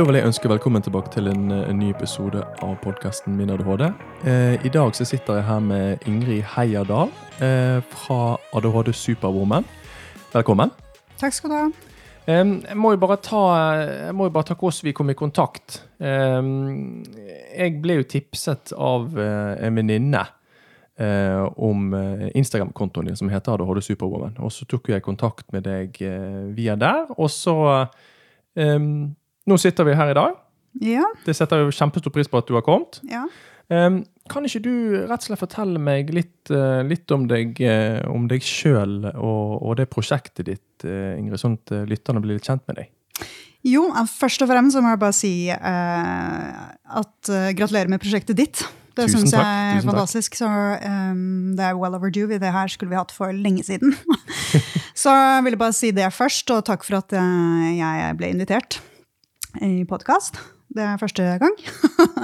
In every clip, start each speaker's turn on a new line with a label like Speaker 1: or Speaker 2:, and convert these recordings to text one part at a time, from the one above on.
Speaker 1: Da vil jeg ønske velkommen tilbake til en, en ny episode av podkasten Min ADHD. Eh, I dag så sitter jeg her med Ingrid Heierdal eh, fra ADHD Superwoman. Velkommen.
Speaker 2: Takk skal du ha.
Speaker 1: Eh, jeg må jo bare ta, jo bare ta hvordan vi kom i kontakt. Jeg ble jo tipset av eh, en venninne eh, om eh, Instagram-kontoen din som heter ADHD Superwoman. Og så tok jeg kontakt med deg via der, og så eh, Nå sitter vi her i dag.
Speaker 2: Ja,
Speaker 1: Det setter jeg kjempestor pris på at du har kommet.
Speaker 2: ja.
Speaker 1: Um, kan ikke du rett og slett fortelle meg litt, uh, litt om deg, uh, om deg sjøl og, og det prosjektet ditt, uh, Ingrid, sånn at lytterne blir litt kjent med deg?
Speaker 2: Jo, først og fremst så må jeg bare si at gratulerer med prosjektet ditt. Det syns jeg er fantastisk. Så um, det er well overdue. Det her skulle vi hatt for lenge siden. så jeg ville bare si det først, og takk for at jeg ble invitert i podkast. Det er første gang.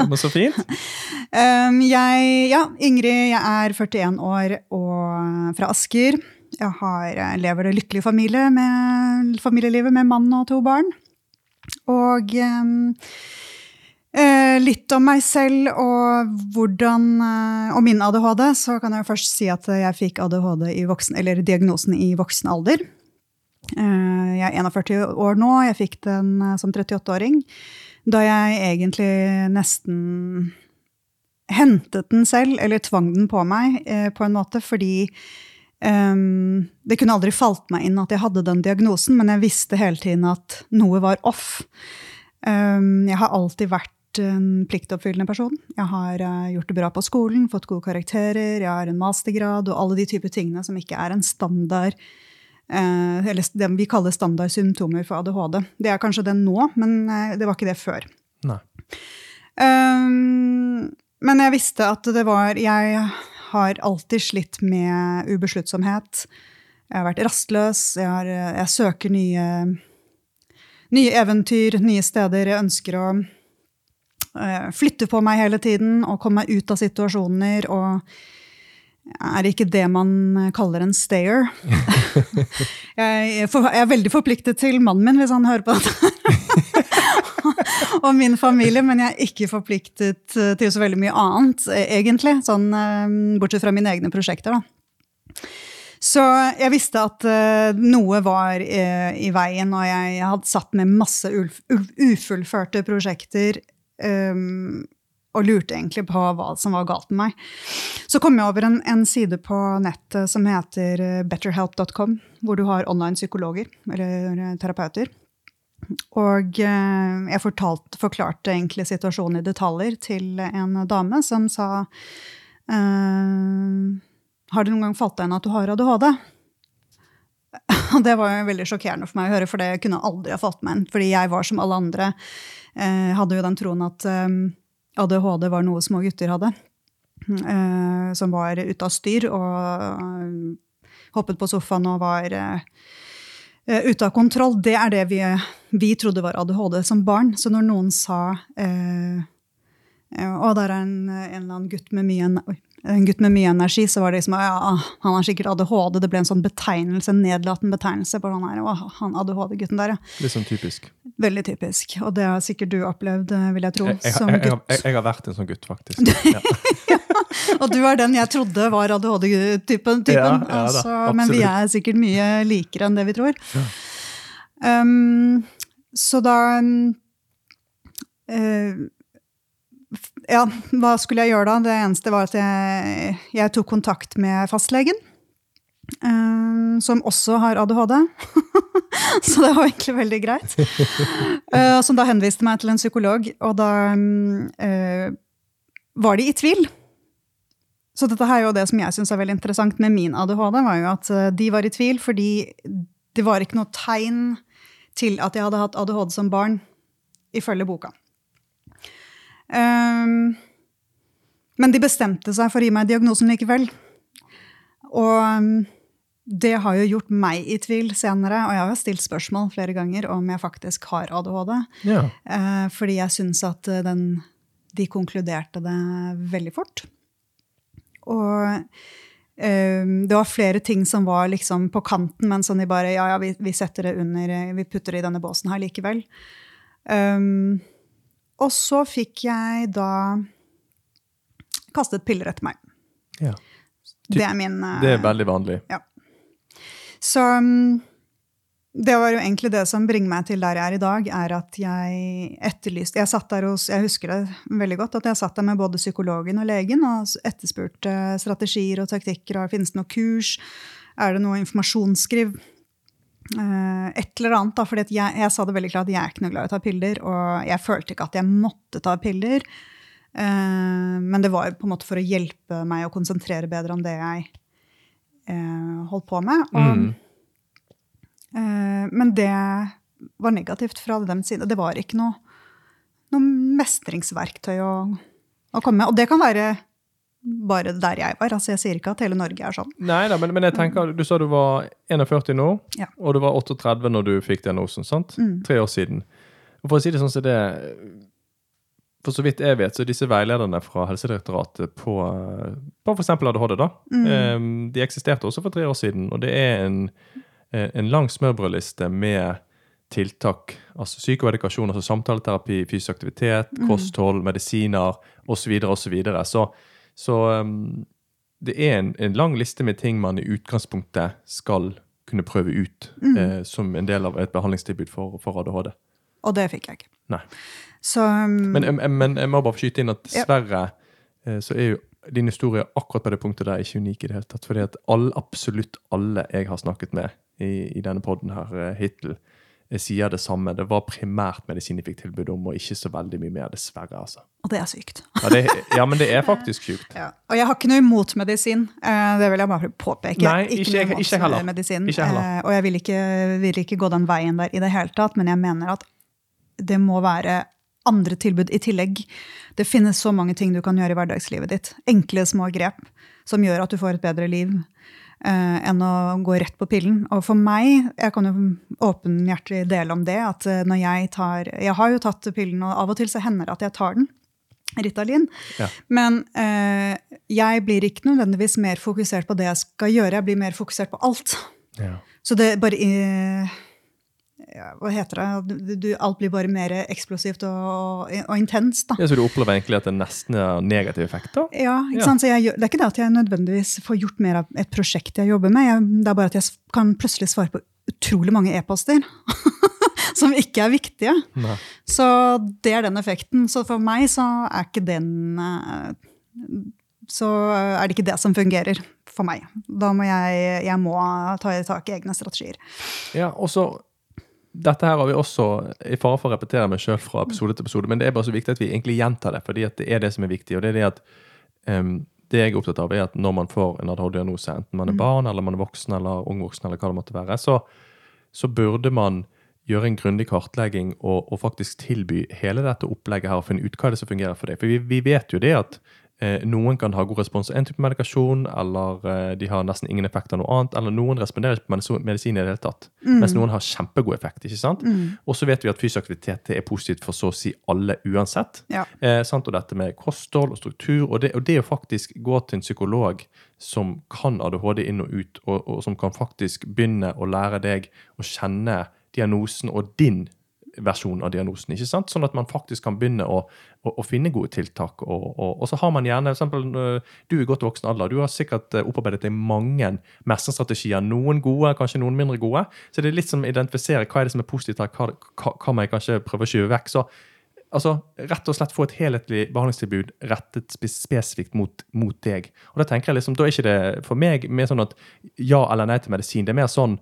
Speaker 1: Men så fint.
Speaker 2: Jeg, ja, Ingrid, jeg er 41 år og fra Asker. Jeg har, jeg lever det lykkelige familie med, familielivet med mann og to barn. Og eh, litt om meg selv og hvordan eh, Og min ADHD. Så kan jeg først si at jeg fikk ADHD i voksen, eller diagnosen i voksen alder. Eh, jeg er 41 år nå. Jeg fikk den eh, som 38-åring. Da jeg egentlig nesten hentet den selv, eller tvang den på meg, eh, på en måte, fordi um, det kunne aldri falt meg inn at jeg hadde den diagnosen, men jeg visste hele tiden at noe var off. Um, jeg har alltid vært en pliktoppfyllende person. Jeg har uh, gjort det bra på skolen, fått gode karakterer, jeg har en mastergrad og alle de typer tingene som ikke er en standard eller det vi kaller standardsymptomer for ADHD. Det er kanskje det nå, men eh, det var ikke det før.
Speaker 1: Nei.
Speaker 2: Um, men jeg visste at det var Jeg har alltid slitt med ubesluttsomhet. Jeg har vært rastløs. Jeg, har, jeg søker nye, nye eventyr, nye steder. Jeg ønsker å uh, flytte på meg hele tiden og komme meg ut av situasjoner. Og er ikke det man kaller en stayer. jeg, er veldig forpliktet til mannen min hvis han hører på dette og min familie, men jeg er ikke forpliktet eh, til så veldig mye annet, eh, egentlig. Sånn, eh, bortsett fra mine egne prosjekter, da. Så jeg visste at eh, noe var eh, i veien, og jeg, hadde satt med masse ufullførte prosjekter. eh, og lurte egentlig på hva som var galt med meg. Så kom jeg over en, en side på nettet som heter eh, betterhelp.com, hvor du har online psykologer, eller eh, terapeuter. Og eh, jeg fortalt, forklarte egentlig situasjonen i detaljer til en dame som sa Har det noen gang falt deg inn at du har ADHD? Og det var jo veldig sjokkerende for meg å høre, for det kunne aldri ha falt meg inn. Fordi jeg var som alle andre. Hadde jo den troen at ADHD var noe små gutter hadde. Eh, som var ute av styr og eh, hoppet på sofaen og var eh, ute av kontroll. Det er det vi, vi trodde var ADHD som barn. Så når noen sa eh, eh, å, der er en, en eller annen gutt med mye, en- gutt med mye energi, så var det liksom ja, han har sikkert ADHD. Det ble en sånn betegnelse, en nedlatende betegnelse på han her. Å, han ADHD-gutten der, ja.
Speaker 1: Litt sånn typisk.
Speaker 2: Veldig typisk. Og det har sikkert du opplevd, eh, vil jeg tro,
Speaker 1: Jeg, jeg,
Speaker 2: som gutt.
Speaker 1: jeg, jeg har vært en sånn gutt, faktisk. Ja.
Speaker 2: Og du er den jeg trodde var ADHD-typen.
Speaker 1: Ja,
Speaker 2: altså, men vi er sikkert mye likere enn det vi tror. Um, så da um, f- Ja, hva skulle jeg gjøre da? Det eneste var at jeg, jeg tok kontakt med fastlegen. Uh, som også har ADHD. så det var egentlig veldig greit. Uh, som da henviste meg til en psykolog. Og da eh, var de i tvil. Så dette her er jo det som jeg syns er veldig interessant med min ADHD, var jo at de var i tvil fordi det var ikke noe tegn til at jeg hadde hatt ADHD som barn, ifølge boka. Ehm, men de bestemte seg for å gi meg diagnosen likevel. Og ehm, det har jo gjort meg i tvil senere, og jeg har stilt spørsmål flere ganger om jeg faktisk har ADHD.
Speaker 1: Ja.
Speaker 2: Eh, fordi jeg syns at eh, den, de konkluderte det veldig fort. Og eh, det var flere ting som var liksom på kanten, men som de bare Ja, ja, vi, vi setter det under Vi putter det i denne båsen her likevel. Um, og så fikk jeg da kastet piller etter meg.
Speaker 1: Ja.
Speaker 2: Det er min uh,
Speaker 1: Det er veldig vanlig.
Speaker 2: Så um, det var jo egentlig det som bringer meg til der jeg er i dag, er at jeg etterlyste Jeg satt der hos, jeg husker det veldig godt, at jeg satt der med både psykologen og legen og etterspurte strategier og taktikker. og Finnes det noe kurs? Er det noe informasjonsskriv? Eh, et eller annet. da, for jeg, jeg sa det veldig klart at jeg er ikke noe glad i å ta piller, og jeg følte ikke at jeg måtte ta piller. Uh, men det var på en måte for å hjelpe meg å konsentrere bedre om det jeg uh, holdt på med. Og,
Speaker 1: Mm.
Speaker 2: uh, men det var negativt fra deres side. Det var ikke noe, noe mestringsverktøy å, å komme med. Og det kan være bare der jeg var. altså Jeg sier ikke at hele Norge er sånn.
Speaker 1: Nei da, men, men jeg tenker, du sa du var 41 nå,
Speaker 2: Ja.
Speaker 1: og du var 38 når du fikk diagnosen, sant?
Speaker 2: Mm.
Speaker 1: Tre år siden. Og for å si det sånn som det For så vidt jeg vet, så er disse veilederne fra Helsedirektoratet på, på f.eks. ADHD, da,
Speaker 2: Mm.
Speaker 1: eh, de eksisterte også for tre år siden. Og det er en, eh, en lang smørbrødliste med tiltak. Altså psykoedikasjon, altså samtaleterapi, fysisk aktivitet,
Speaker 2: Mm.
Speaker 1: kosthold, medisiner osv. osv. Så, videre. og så så um, det er en, en lang liste med ting man i utgangspunktet skal kunne prøve ut
Speaker 2: Mm.
Speaker 1: eh, som en del av et behandlingstilbud for, for ADHD.
Speaker 2: Og det fikk jeg ikke.
Speaker 1: Nei.
Speaker 2: Så um,
Speaker 1: Men, men jeg må bare skyte inn at dessverre ja. så er jo din historie akkurat på det punktet der ikke unik i det hele tatt. Fordi at all, absolutt alle jeg har snakket med i, i denne poden her eh, hittil, eh, sier det samme. Det var primært medisin de fikk tilbud om, og ikke så veldig mye mer, dessverre. altså.
Speaker 2: Og det er sykt.
Speaker 1: Ja, det, ja men det er faktisk sykt.
Speaker 2: Ja. Og jeg har ikke noe imot medisin. eh, Det vil jeg bare påpeke.
Speaker 1: Nei,
Speaker 2: ikke,
Speaker 1: ikke
Speaker 2: noe
Speaker 1: ikke heller.
Speaker 2: Medisin,
Speaker 1: Ikke heller.
Speaker 2: eh, Og jeg vil ikke, vil ikke gå den veien der i det hele tatt, men jeg mener at det må være andre tilbud i tillegg. Det finnes så mange ting du kan gjøre i hverdagslivet ditt. Enkle, små grep som gjør at du får et bedre liv. Eh, enn å gå rett på pillen. Og for meg, jeg kan jo åpenhjertig dele om det, at eh, når jeg tar Jeg har jo tatt pillen, og av og til så hender det at jeg tar den. Ritalin.
Speaker 1: Ja.
Speaker 2: Men eh, jeg blir ikke nødvendigvis mer fokusert på det jeg skal gjøre, jeg blir mer fokusert på alt.
Speaker 1: Ja.
Speaker 2: Så det bare eh, ja, Hva heter det? Du, du, alt blir bare mer eksplosivt og, og intenst, da.
Speaker 1: Ja, så du opplever egentlig at det nesten er negativ effekt? da?
Speaker 2: Ja, ikke
Speaker 1: Ja.
Speaker 2: sant? Så jeg, det er ikke det at jeg nødvendigvis får gjort mer av et prosjekt jeg jobber med. Jeg, det er bare at jeg kan plutselig svare på utrolig mange e-poster som ikke er viktige.
Speaker 1: Nei.
Speaker 2: Så det er den effekten. Så for meg så er ikke den eh, Så er det ikke det som fungerer for meg. Da må jeg, jeg må ta i tak i egne strategier.
Speaker 1: Ja, og så dette her har vi også i fare for å repetere meg sjøl fra episode til episode, men det er bare så viktig at vi egentlig gjentar det, fordi det er det som er viktig. Og det er det at um, det jeg er opptatt av, er at når man får en ADHD-diagnose, enten man er barn eller man er voksen eller ung voksen, eller hva det måtte være, så, så burde man gjøre en grundig kartlegging og, og faktisk tilby hele dette opplegget her og finne ut hva det er som fungerer for deg. For vi, vi vet jo det at noen kan ha god respons på en type medikasjon, eller eh, de har nesten ingen effekt av noe annet, eller noen responderer ikke på medisin, i det hele tatt, mens noen har kjempegod effekt. ikke sant? Og så vet vi at fysisk aktivitet er positivt for så å si alle uansett.
Speaker 2: Ja.
Speaker 1: Eh, sant? Og dette med kosthold og struktur, og det, og det å faktisk gå til en psykolog som kan ADHD inn og ut, og, og som kan faktisk begynne å lære deg å kjenne diagnosen og din versjon av diagnosen. ikke sant? Sånn at man faktisk kan begynne å, å, å finne gode tiltak. Og, og, og så har man gjerne, eksempel, øh, Du er godt voksen alder, du har sikkert øh, opparbeidet deg mange mestringsstrategier. Noen gode, kanskje noen mindre gode. Så det er litt som å identifisere hva er det som er positivt her, hva, hva, hva må jeg kanskje prøve å skyve vekk. så altså, rett og slett få et helhetlig behandlingstilbud rettet spesifikt mot, mot deg. Og Da tenker jeg liksom, da er ikke det for meg mer sånn at ja eller nei til medisin. Det er mer sånn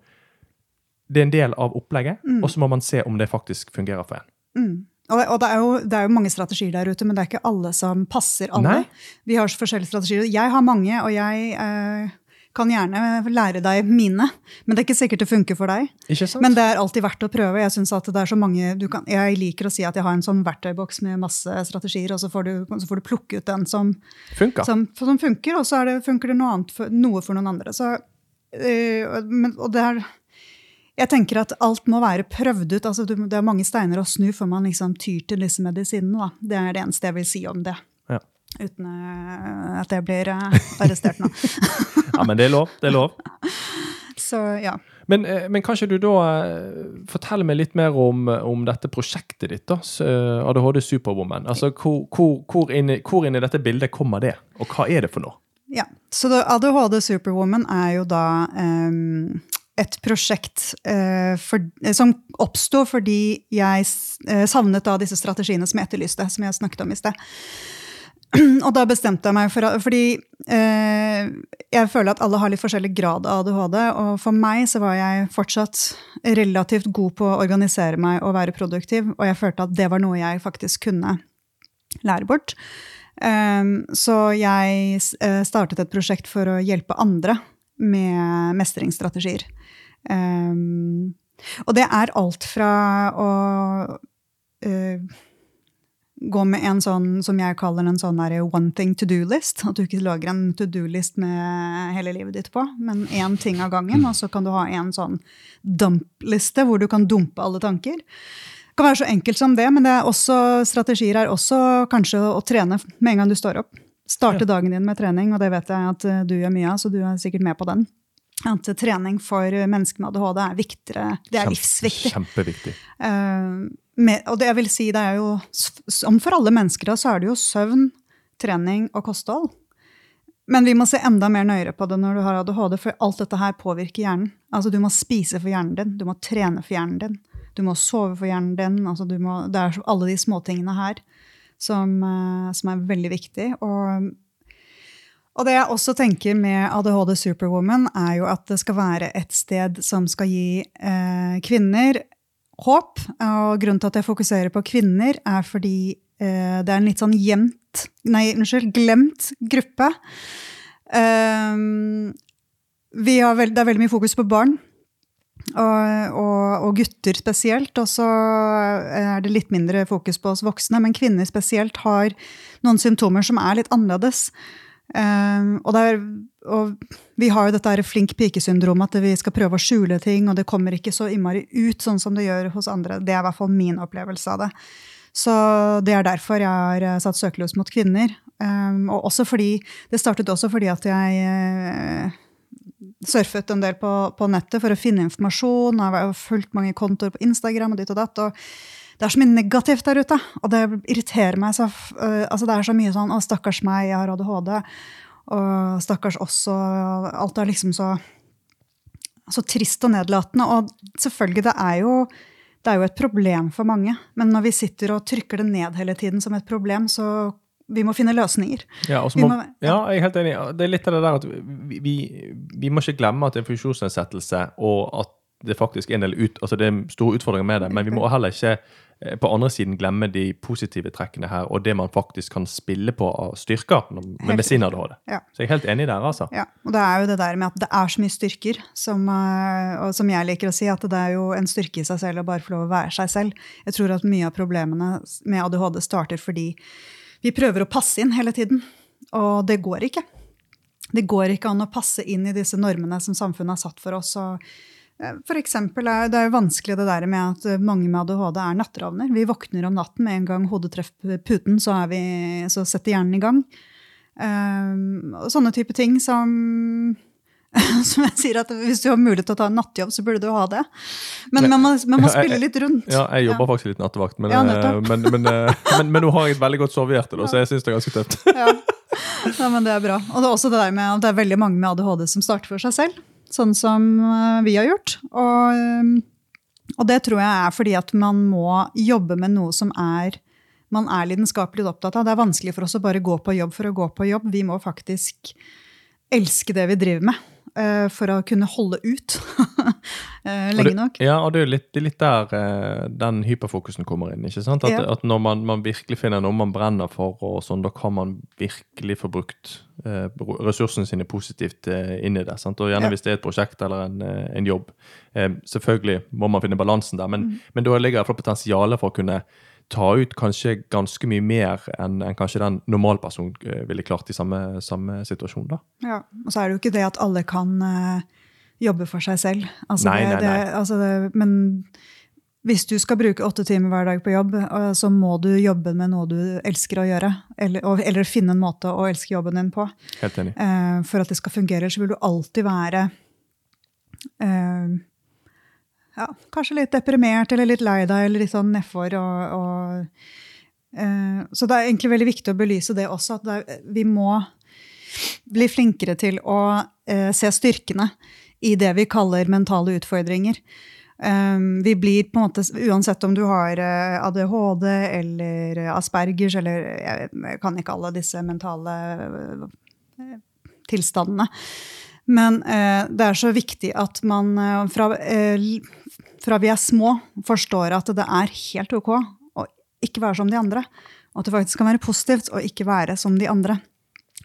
Speaker 1: Det er en del av opplegget, og så må man se om det faktisk fungerer for en.
Speaker 2: Mm. Og, og det, er jo, det er jo mange strategier der ute, men det er ikke alle som passer alle.
Speaker 1: Nei.
Speaker 2: Vi har så forskjellige strategier. Jeg har mange, og jeg eh, kan gjerne lære deg mine. Men det er ikke sikkert det funker for deg.
Speaker 1: Ikke sant?
Speaker 2: Men det er alltid verdt å prøve. Jeg synes at det er så mange, du kan, jeg liker å si at jeg har en sånn verktøyboks med masse strategier, og så får du, så får du plukke ut den som,
Speaker 1: Funker.
Speaker 2: som, som funker, og så er det, funker det noe, annet for, noe for noen andre. Så, øh, men, og det er, jeg tenker at alt må være prøvd ut. altså Det er mange steiner å snu før man liksom tyr til disse medisinene. Da. Det er det eneste jeg vil si om det.
Speaker 1: Ja.
Speaker 2: Uten øh, at jeg blir øh, arrestert nå.
Speaker 1: ja, men det er lov. Det er lov.
Speaker 2: Så ja.
Speaker 1: Men, eh, men kanskje du da eh, forteller meg litt mer om, om dette prosjektet ditt, da, eh, ADHD Superwoman. Altså, hvor, hvor, hvor, inn, i- hvor inn i dette bildet kommer det, og hva er det for noe?
Speaker 2: Ja, så ADHD Superwoman er jo da ehm, et prosjekt eh, for, eh, som oppsto fordi jeg eh, savnet da disse strategiene som jeg etterlyste, som jeg snakket om i sted. Og da bestemte jeg meg for Fordi eh, jeg føler at alle har litt forskjellig grad av ADHD. Og for meg så var jeg fortsatt relativt god på å organisere meg og være produktiv. Og jeg følte at det var noe jeg faktisk kunne lære bort. Um, så jeg eh, startet et prosjekt for å hjelpe andre med mestringsstrategier. Um, og det er alt fra å uh, gå med en sånn som jeg kaller en sånn one thing to do-list. At du ikke lager en to do-list med hele livet ditt på, men én ting av gangen. Og så kan du ha en sånn dump-liste hvor du kan dumpe alle tanker. Det kan være så enkelt som det, men det er også, strategier er også kanskje å trene med en gang du står opp. Starte dagen din med trening, og det vet jeg at eh, du gjør mye av, så du er sikkert med på den. At trening for mennesker med ADHD er viktigere. Det er
Speaker 1: Kjempe-
Speaker 2: livsviktig.
Speaker 1: Kjempeviktig.
Speaker 2: Uh, med, og det jeg vil si, det er jo, som for alle mennesker, da, så er det jo søvn, trening og kosthold. Men vi må se enda mer nøyere på det når du har ADHD, for alt dette her påvirker hjernen. Altså, du må spise for hjernen din, du må trene for hjernen din, du må sove for hjernen din. Altså, du må, det er alle de småtingene her som, eh, som er veldig viktig. Og, og det jeg også tenker med ADHD Superwoman, er jo at det skal være et sted som skal gi eh, kvinner håp. Og grunnen til at jeg fokuserer på kvinner, er fordi eh, det er en litt sånn gjemt Nei, unnskyld, glemt gruppe. Um, vi har vel, det er veldig mye fokus på barn. Og, og, og gutter spesielt. Og så er det litt mindre fokus på oss voksne. Men kvinner spesielt har noen symptomer som er litt annerledes. Um, og, det er, og vi har jo dette her flink pike-syndromet, at vi skal prøve å skjule ting, og det kommer ikke så innmari ut sånn som det gjør hos andre. Det er i hvert fall min opplevelse av det. Så det er derfor jeg har eh, satt søkelys mot kvinner. Um, og også fordi, det startet også fordi at jeg eh, surfet en del på, på nettet for å finne informasjon. Jeg har fulgt mange kontoer på Instagram og ditt og datt. og det er så mye negativt der ute, og det irriterer meg. Så, uh, altså det er så mye sånn 'Å, stakkars meg, jeg har ADHD', og 'stakkars oss', og alt er liksom så, så trist og nedlatende. Og selvfølgelig, det er, jo, det er jo et problem for mange. Men når vi sitter og trykker det ned hele tiden som et problem, så vi må finne løsninger.
Speaker 1: Ja, må,
Speaker 2: må-
Speaker 1: ja, jeg er helt enig. Det er litt av det der at vi, vi, vi må ikke glemme at det er en funksjonsnedsettelse, og at det faktisk er en del ut, altså det er store utfordringer med det, men vi må heller ikke eh, på andre siden glemme de positive trekkene her, og det man faktisk kan spille på av styrker med, ADHD.
Speaker 2: Ja.
Speaker 1: Så jeg er helt enig der, altså.
Speaker 2: Ja, og det er jo det der med at det er så mye styrker, som, eh, og som jeg liker å si, at det er jo en styrke i seg selv å bare få lov å være seg selv. Jeg tror at mye av problemene med ADHD starter fordi vi prøver å passe inn hele tiden, og det går ikke. Det går ikke an å passe inn i disse normene som samfunnet har satt for oss. og for eksempel er det er jo vanskelig det der med at eh, mange med ADHD er natteravner. Vi våkner om natten med en gang hodet treffer puten, så, er vi, så setter hjernen i gang. Um, og sånne type ting som som jeg sier at Hvis du har mulighet til å ta en nattjobb, så burde du ha det. Men man må, man må spille litt rundt.
Speaker 1: Ja, jeg jobber faktisk litt nattevakt, men,
Speaker 2: Ja,
Speaker 1: eh, men, men, eh, men, nå har jeg et veldig godt sovehjerte, så jeg syns det er ganske tøft.
Speaker 2: Ja. ja, men det er bra. Og det er også det der med at det er veldig mange med ADHD som starter for seg selv. Sånn som eh, vi har gjort. Og, eh, og det tror jeg er fordi at man må jobbe med noe som er man er lidenskapelig opptatt av. Det er vanskelig for oss å bare gå på jobb for å gå på jobb. Vi må faktisk elske det vi driver med. Eh, For å kunne holde ut eh, lenge
Speaker 1: det-
Speaker 2: nok.
Speaker 1: Ja, og det er jo litt, litt der eh, den hyperfokusen kommer inn. ikke sant? At,
Speaker 2: Ja.
Speaker 1: at når man, man virkelig finner noe man brenner for, og sånn, da kan man virkelig få brukt eh, ressursene sine positivt eh, inn i det. sant? Og gjerne
Speaker 2: Ja.
Speaker 1: hvis det er et prosjekt eller en, en jobb. Eh, selvfølgelig må man finne balansen der,
Speaker 2: Mm.
Speaker 1: men, men da ligger i hvert fall potensialet for å kunne ta ut kanskje ganske mye mer enn en kanskje den normalpersonen ville klart i samme, samme situasjon. da.
Speaker 2: Ja, og så er det jo ikke det at alle kan uh, jobbe for seg selv. Altså
Speaker 1: Nei,
Speaker 2: det,
Speaker 1: nei, nei.
Speaker 2: Det, altså det, men hvis du skal bruke åtte timer hver dag på jobb, eh, så må du jobbe med noe du elsker å gjøre. Eller, eller finne en måte å elske jobben din på.
Speaker 1: Helt enig.
Speaker 2: Uh, for at det skal fungere, så vil du alltid være eh, ja, kanskje litt deprimert eller litt lei deg eller litt sånn nedfor. Og, og, eh, så det er egentlig veldig viktig å belyse det også, at det er, vi må bli flinkere til å eh, se styrkene i det vi kaller mentale utfordringer. Um, vi blir på en måte, Uansett om du har eh, ADHD eller Aspergers eller jeg, kan ikke alle disse mentale uh, tilstandene. Men uh, det er så viktig at man fra, fra, vi er små, forstår at det er helt ok å ikke være som de andre. Og at det faktisk kan være positivt å ikke være som de andre.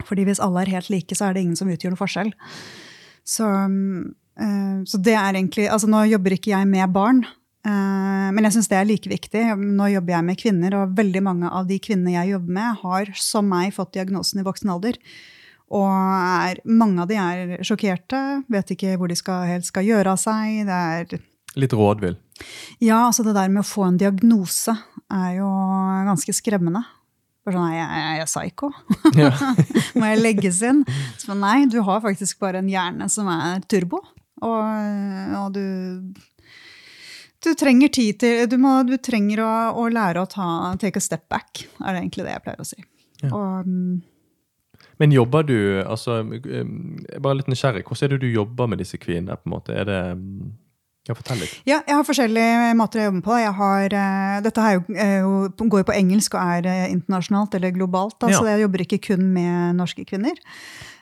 Speaker 2: Fordi hvis alle er helt like, så er det ingen som utgjør noen forskjell. Så, uh, så det er egentlig Altså nå jobber ikke jeg med barn, uh, men jeg syns det er like viktig. Nå jobber jeg med kvinner, og veldig mange av de kvinnene jeg jobber med, har som meg fått diagnosen i voksen alder. Og er, mange av de er sjokkerte, vet ikke hvor de skal, helt skal gjøre av seg. Det er
Speaker 1: Litt rådvill?
Speaker 2: Ja, altså det der med å få en diagnose er jo ganske skremmende. For sånn, jeg, jeg, er psycho. Ja. Må jeg legges inn? Så nei, du har faktisk bare en hjerne som er turbo. Og, og du, du trenger tid til Du, må, du trenger å, å, lære å ta, take a step back, er det egentlig det jeg pleier å si. Ja. Og,
Speaker 1: um, men jobber du altså, um, Bare litt nysgjerrig. Hvordan er det du jobber med disse kvinnene? på en måte? Er det um, ja, fortell litt.
Speaker 2: Ja, jeg har forskjellige måter å jobbe på. Har, uh, dette jo, uh, går jo på engelsk og er uh, internasjonalt eller globalt. Da, ja. Så jeg jobber ikke kun med norske kvinner.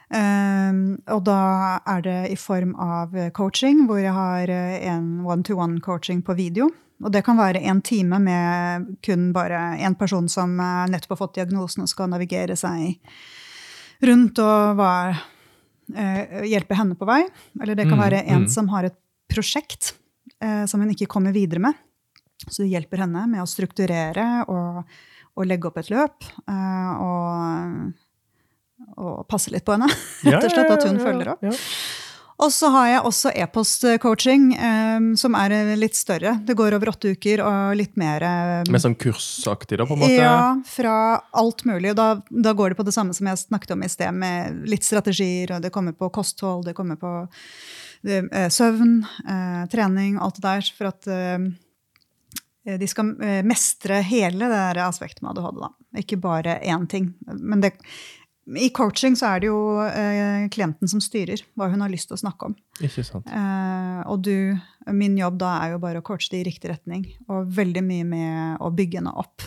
Speaker 2: og da er det i form av coaching, hvor jeg har en one-to-one-coaching på video. Og det kan være en time med kun bare én person som nettopp har fått diagnosen og skal navigere seg rundt og hva, hjelpe henne på vei. Eller det kan mm, være en mm. som har et prosjekt eh, som hun ikke kommer videre med. Så det hjelper henne med å strukturere og, og legge opp et løp. Eh, og, og, passe litt på henne, rett og slett. At hun følger opp. Og så har jeg også e-postcoaching, um, som er litt større. Det går over åtte uker og litt mer um,
Speaker 1: Mer sånn kursaktig, da? på en måte?
Speaker 2: Ja, fra alt mulig. Og da, da, går det på det samme som jeg snakket om i sted, med litt strategier, og det kommer på kosthold, det kommer på Eh, søvn, eh, trening, alt det der. For at eh, de skal mestre hele det der aspektet med ADHD. Da. Ikke bare én ting. Men det, i coaching så er det jo eh, klienten som styrer hva hun har lyst til å snakke om.
Speaker 1: Ikke sant.
Speaker 2: Eh, og du, min jobb da er jo bare å coache det i riktig retning. Og veldig mye med å bygge henne opp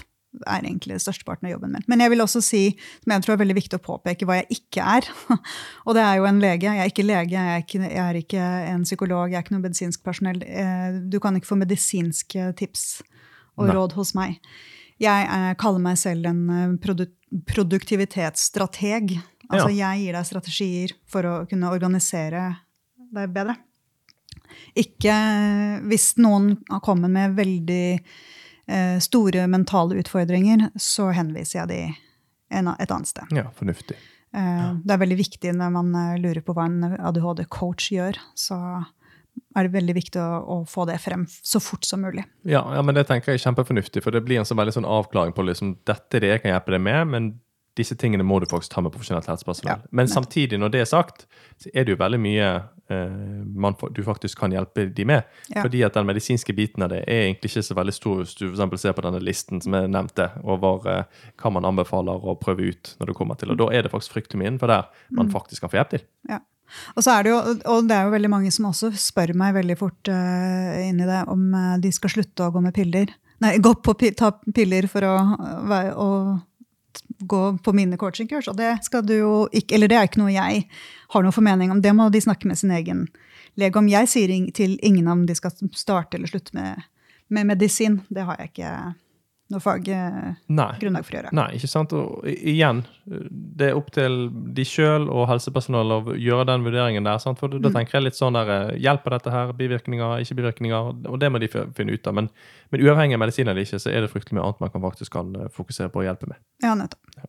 Speaker 2: er egentlig størsteparten av jobben min. Men jeg vil også si, som jeg tror er veldig viktig å påpeke, hva jeg ikke er. Og det er jo en lege. Jeg er ikke lege, jeg er ikke, jeg er ikke en psykolog, jeg er ikke noe medisinsk personell. Eh, du kan ikke få medisinske tips og Nei. råd hos meg. Jeg er, kaller meg selv en eh, produktivitetsstrateg. Altså ja. jeg gir deg strategier for å kunne organisere deg bedre. Ikke hvis noen har kommet med veldig Eh, store mentale utfordringer, så henviser jeg de et annet sted.
Speaker 1: Ja, fornuftig.
Speaker 2: Eh, ja. Det er veldig viktig når man eh, lurer på hva en ADHD-coach gjør. Så er det veldig viktig å, å, få det frem så fort som mulig.
Speaker 1: Ja, ja, men det tenker jeg er kjempefornuftig, for det blir en sånn veldig sånn avklaring på liksom, dette er det jeg kan hjelpe deg med, men disse tingene må du faktisk ta med profesjonelt helsepersonell. Ja, men samtidig, når det er sagt, så er det jo veldig mye eh, man, du faktisk kan hjelpe de med. Ja. Fordi at den medisinske biten av det er egentlig ikke så veldig stor hvis du for ser på denne listen som jeg nevnte, over eh, hva man anbefaler å prøve ut når du kommer til. Og da er det faktisk fryktelig mye innenfor der man mm. faktisk kan få hjelp til.
Speaker 2: Ja. Og, så er det jo, og det er jo veldig mange som også spør meg veldig fort uh, inn i det om uh, de skal slutte å gå med piller. Nei, gå på ta piller for å, å gå på mine coachingkurs. Og det skal du jo ikke, eller det er ikke noe jeg har noen formening om. Det må de snakke med sin egen lege om. Jeg sier til ingen om de skal starte eller slutte med, med medisin. Det har jeg ikke noe faggrunnlag for å gjøre.
Speaker 1: Nei, ikke sant. Og igjen, det er opp til de sjøl og helsepersonellet å gjøre den vurderingen der. Sant? For da mm. tenker jeg litt sånn der eh, Hjelper dette her? Bivirkninger, ikke bivirkninger? Og det må de finne ut av. Men, men uavhengig av medisin eller ikke, så er det fryktelig mye annet man kan faktisk kan eh, fokusere på å hjelpe med.
Speaker 2: Ja, nettopp. Ja.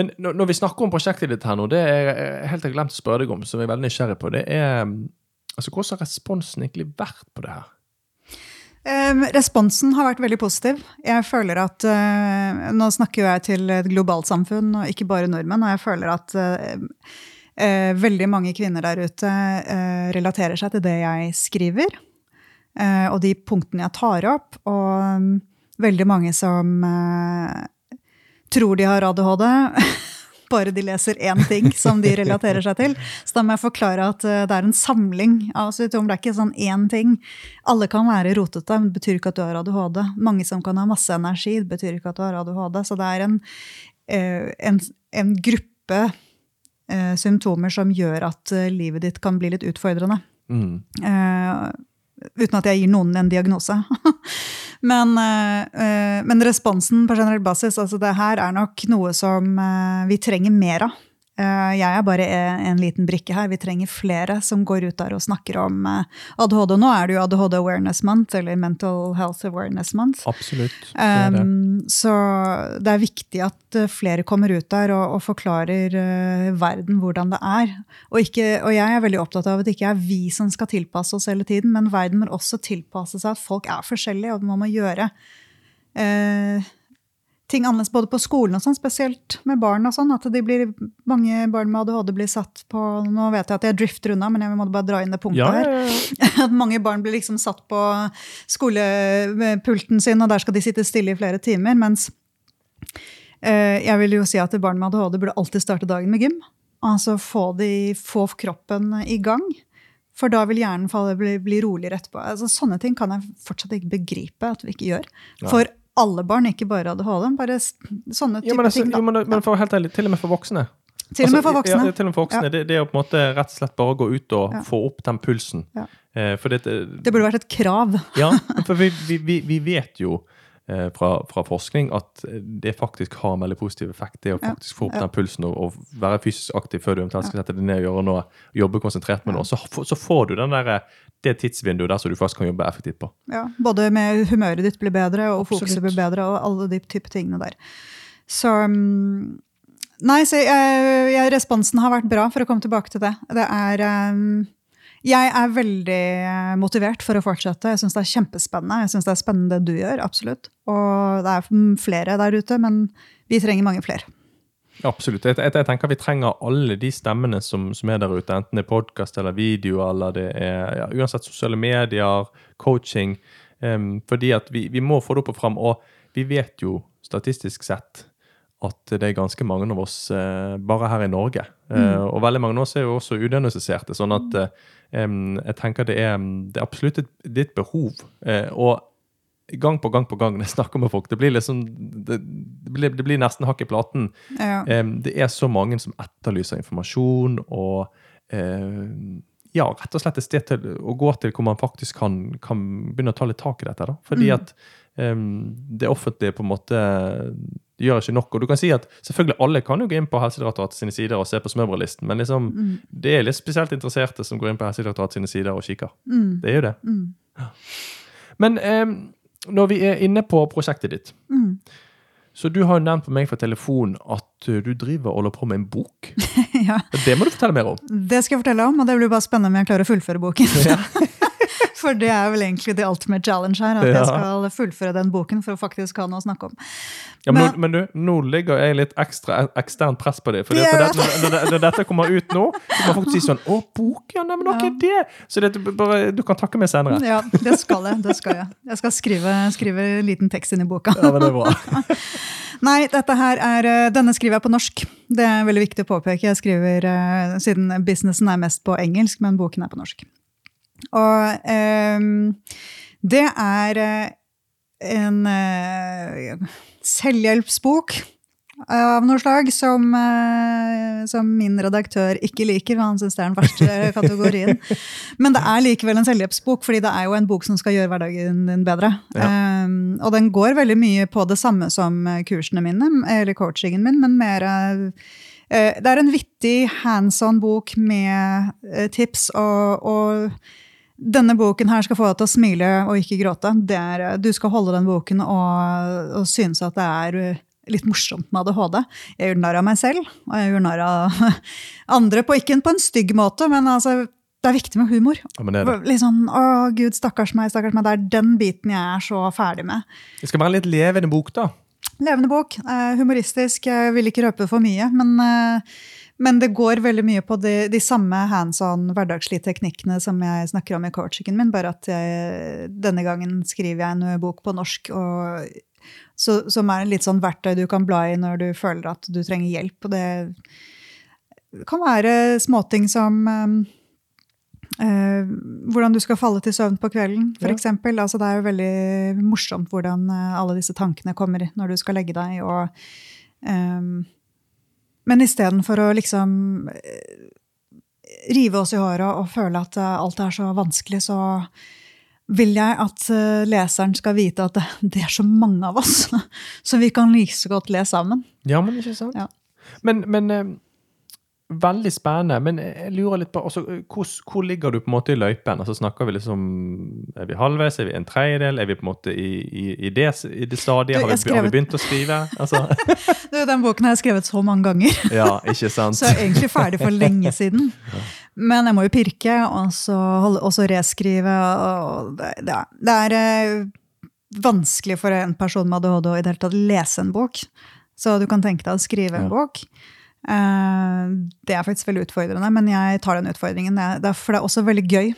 Speaker 1: Men når vi snakker om prosjektet ditt her nå, det er helt jeg glemt å spørre deg om, som jeg er veldig nysgjerrig på, det er altså Hvordan har responsen egentlig vært på det her?
Speaker 2: Responsen har vært veldig positiv. Jeg føler at uh, Nå snakker jeg til et globalt samfunn, og ikke bare nordmenn. Og jeg føler at uh, uh, veldig mange kvinner der ute relaterer seg til det jeg skriver. eh, og de punktene jeg tar opp. Og um, veldig mange som eh, tror de har ADHD. Bare de leser én ting som de relaterer seg til. Så da må jeg forklare at eh, det er en samling av symptomer. Det er ikke sånn én ting. Alle kan være rotete, men det betyr ikke at du har ADHD. Mange som kan ha masse energi, det betyr ikke at du har ADHD. Så det er en, eh, en, en gruppe eh, symptomer som gjør at livet ditt kan bli litt utfordrende.
Speaker 1: Mm.
Speaker 2: Uten at jeg gir noen en diagnose. men, eh, eh, men responsen på generell basis, altså det her er nok noe som eh, vi trenger mer av. Eh, jeg er bare en, en liten brikke her. Vi trenger flere som går ut der og snakker om eh, ADHD. Nå er det jo ADHD Awareness Month, eller Mental Health Awareness Month.
Speaker 1: Absolutt. Det er det.
Speaker 2: Um, så det er viktig at flere kommer ut der og, og forklarer uh, verden hvordan det er. Og, ikke, og jeg er veldig opptatt av at det ikke er vi som skal tilpasse oss hele tiden, men verden må også tilpasse seg at folk er forskjellige, og man må gjøre uh, ting annerledes både på skolen og sånn, spesielt med barn. og sånn, at blir, Mange barn med ADHD blir satt på Nå vet jeg at jeg drifter unna, men jeg må bare dra inn det punktet
Speaker 1: Ja,
Speaker 2: her
Speaker 1: ja, her.
Speaker 2: at mange barn blir liksom satt på skolepulten sin, og der skal de sitte stille i flere timer. Mens eh, jeg vil jo si at barn med ADHD burde alltid starte dagen med gym. Altså få, de, få kroppen i gang. For da vil hjernen falle, bli, bli roligere etterpå. Altså, sånne ting kan jeg fortsatt ikke begripe at vi ikke gjør. For alle barn, ikke bare ADHD. Bare sånne type
Speaker 1: Ja, men, altså,
Speaker 2: ting.
Speaker 1: Jo, men, men for helt ærlig, til og med for voksne.
Speaker 2: Til og med for
Speaker 1: Altså,
Speaker 2: voksne.
Speaker 1: Ja, til og med for voksne.
Speaker 2: Ja.
Speaker 1: Det, det er på en måte rett og slett bare å gå ut og
Speaker 2: Ja.
Speaker 1: få opp den pulsen.
Speaker 2: Ja.
Speaker 1: Eh, for det,
Speaker 2: Det burde vært et krav.
Speaker 1: Ja, for vi, vi, vi, vi vet jo fra, fra forskning at det faktisk har en veldig positiv effekt. Det å faktisk få opp den pulsen og, og være fysisk aktiv før du eventuelt skal sette deg ned og gjøre noe, jobbe konsentrert med noe. Så, så får du den der, det tidsvinduet der som du faktisk kan jobbe effektivt på.
Speaker 2: Ja, både med humøret ditt blir bedre, og
Speaker 1: Absolutt.
Speaker 2: fokuset blir bedre, og alle de type tingene der. Så mm, Nei, så jeg, jeg, responsen har vært bra, for å komme tilbake til det. Det er um, Jeg er veldig eh, motivert for å fortsette. Jeg syns det er kjempespennende. Jeg synes det er spennende det du gjør, absolutt. Og det er flere der ute, men vi trenger mange flere.
Speaker 1: Absolutt. Jeg, jeg, jeg tenker Vi trenger alle de stemmene som, som er der ute, enten det er podkast eller video, eller det er ja, uansett sosiale medier, coaching. Um, fordi at vi, vi må få det opp og fram. Og vi vet jo statistisk sett at det er ganske mange av oss uh, bare her i Norge. Eh, og veldig mange av oss er jo også udiagnostiserte. Sånn at em, jeg tenker det er, det er absolutt et, et behov. Eh, og gang på gang på gang når jeg snakker med folk, det blir liksom det, det, blir, det blir nesten hakk i platen.
Speaker 2: Ja.
Speaker 1: Em, det er så mange som etterlyser informasjon og eh, ja, rett og slett et sted til å gå til hvor man faktisk kan, kan begynne å ta litt tak i dette. da. Fordi
Speaker 2: Mm.
Speaker 1: at em, det offentlige på en måte gjør ikke nok. Og du kan si at selvfølgelig alle kan jo gå inn på Helsedirektoratet sine sider og se på smørbrødlisten, men liksom,
Speaker 2: Mm.
Speaker 1: det er litt spesielt interesserte som går inn på Helsedirektoratet sine sider og kikker.
Speaker 2: Mm.
Speaker 1: Det er jo det.
Speaker 2: Mm.
Speaker 1: Men eh, når vi er inne på prosjektet ditt,
Speaker 2: Mm.
Speaker 1: så du har jo nevnt på meg for telefon at uh, du driver og holder på med en bok.
Speaker 2: ja.
Speaker 1: Det må du fortelle mer om.
Speaker 2: Det skal jeg fortelle om, og det blir bare spennende om jeg klarer å fullføre boken.
Speaker 1: Ja.
Speaker 2: For det er vel egentlig the ultimate challenge her, at
Speaker 1: Ja.
Speaker 2: jeg skal fullføre den boken for å faktisk ha noe å snakke om.
Speaker 1: Ja, men,
Speaker 2: Men-
Speaker 1: du, nå ligger jeg litt ekstra ekstern press på det. For det,
Speaker 2: Ja,
Speaker 1: når, når, når dette kommer ut nå, så må folk si sånn 'Å, bok, ja, nei, men er det?' Så det, bare, du kan takke meg senere.
Speaker 2: Ja, det skal jeg. det skal Jeg Jeg skal skrive, skrive en liten tekst inn i boka.
Speaker 1: Ja, men det er bra.
Speaker 2: Nei, dette her er, eh, denne skriver jeg på norsk. Det er veldig viktig å påpeke. Jeg skriver, eh, Siden businessen er mest på engelsk, men boken er på norsk. Og ehm, det er eh, en eh, selvhjelpsbok av noe slag som, eh, som min redaktør ikke liker. Han syns det er den verste kategorien. Men det er likevel en selvhjelpsbok, fordi det er jo en bok som skal gjøre hverdagen din bedre.
Speaker 1: Ja.
Speaker 2: Um, og den går veldig mye på det samme som kursene mine, eller coachingen min, men mer eh, eh, Det er en vittig hands on-bok med eh, tips, og, og denne boken her skal få deg til å smile og ikke gråte. Det er, eh, du skal holde den boken og, og synes at det er eh, litt morsomt med ADHD. Jeg gjør narr av meg selv, og jeg gjør narr av andre, på ikke på en stygg måte, men altså, det er viktig med humor.
Speaker 1: Ja, det, det.
Speaker 2: Litt sånn 'Å, gud, stakkars meg', stakkars meg. Det er den biten jeg er så ferdig med.
Speaker 1: det skal være en litt levende bok, da.
Speaker 2: Levende bok. Eh, humoristisk. Jeg vil ikke røpe for mye, men, eh, men det går veldig mye på de, de samme hands on hverdagslige teknikkene som jeg snakker om i coachingen min, bare at jeg, denne gangen skriver jeg en bok på norsk. Og, så, som er en litt sånn verktøy du kan bla i når du føler at du trenger hjelp. Og det kan være småting som Uh, hvordan du skal falle til søvn på kvelden, f.eks. Ja. Altså, det er jo veldig morsomt hvordan uh, alle disse tankene kommer når du skal legge deg. Og, um, men istedenfor å liksom uh, rive oss i håret og føle at alt er så vanskelig, så vil jeg at leseren skal vite at det, det, er så mange av oss, så vi kan like så godt le sammen.
Speaker 1: Ja, men ikke sant? Ja. Men, men Veldig spennende, men jeg lurer litt på altså, hvor, hvor, ligger du på en måte i løypen? Altså, snakker vi liksom, Er vi halvveis? Er vi en tredjedel? Er vi på en måte i, i, i, det, i det, stadiet? Har vi, skrevet... har vi, begynt å skrive? Altså.
Speaker 2: du, den boken har jeg skrevet så mange ganger,
Speaker 1: ja, ikke sant?
Speaker 2: så jeg er egentlig ferdig for lenge siden. Men jeg må jo pirke, og så, og så reskrive. Og det, det, er eh, vanskelig for en person med ADHD å i det hele tatt lese en bok. Så du kan tenke deg å skrive en ja. bok. Eh, det er faktisk veldig utfordrende, men jeg tar den utfordringen. For det er også veldig gøy.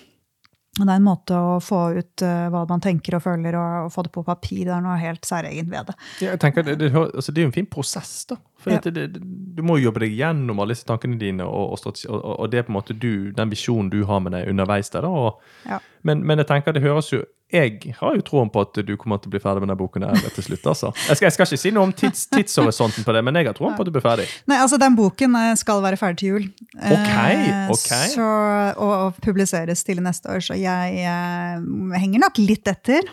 Speaker 2: Det er en måte å få ut uh, hva man tenker og føler, og, og, få det på papir. Det er noe helt særegent ved det.
Speaker 1: jeg tenker, det, det, altså, det, er jo en fin prosess, da. For ja. det, du må jobbe deg gjennom alle disse tankene dine, og, og, og, det er på en måte du, den visjonen du har med deg underveis der. da. Ja. Men, men, jeg tenker det høres jo jeg har jo troen på at du kommer til å bli ferdig med denne boken her til slutt. altså. Jeg skal, jeg skal ikke si noe om tids, tidshorisonten på det, men jeg har troen på at du blir ferdig.
Speaker 2: Nei, altså Den boken eh, skal være ferdig til jul.
Speaker 1: Ok, eh, ok.
Speaker 2: Så, og, og, publiseres til neste år, så jeg, jeg eh, henger nok litt etter.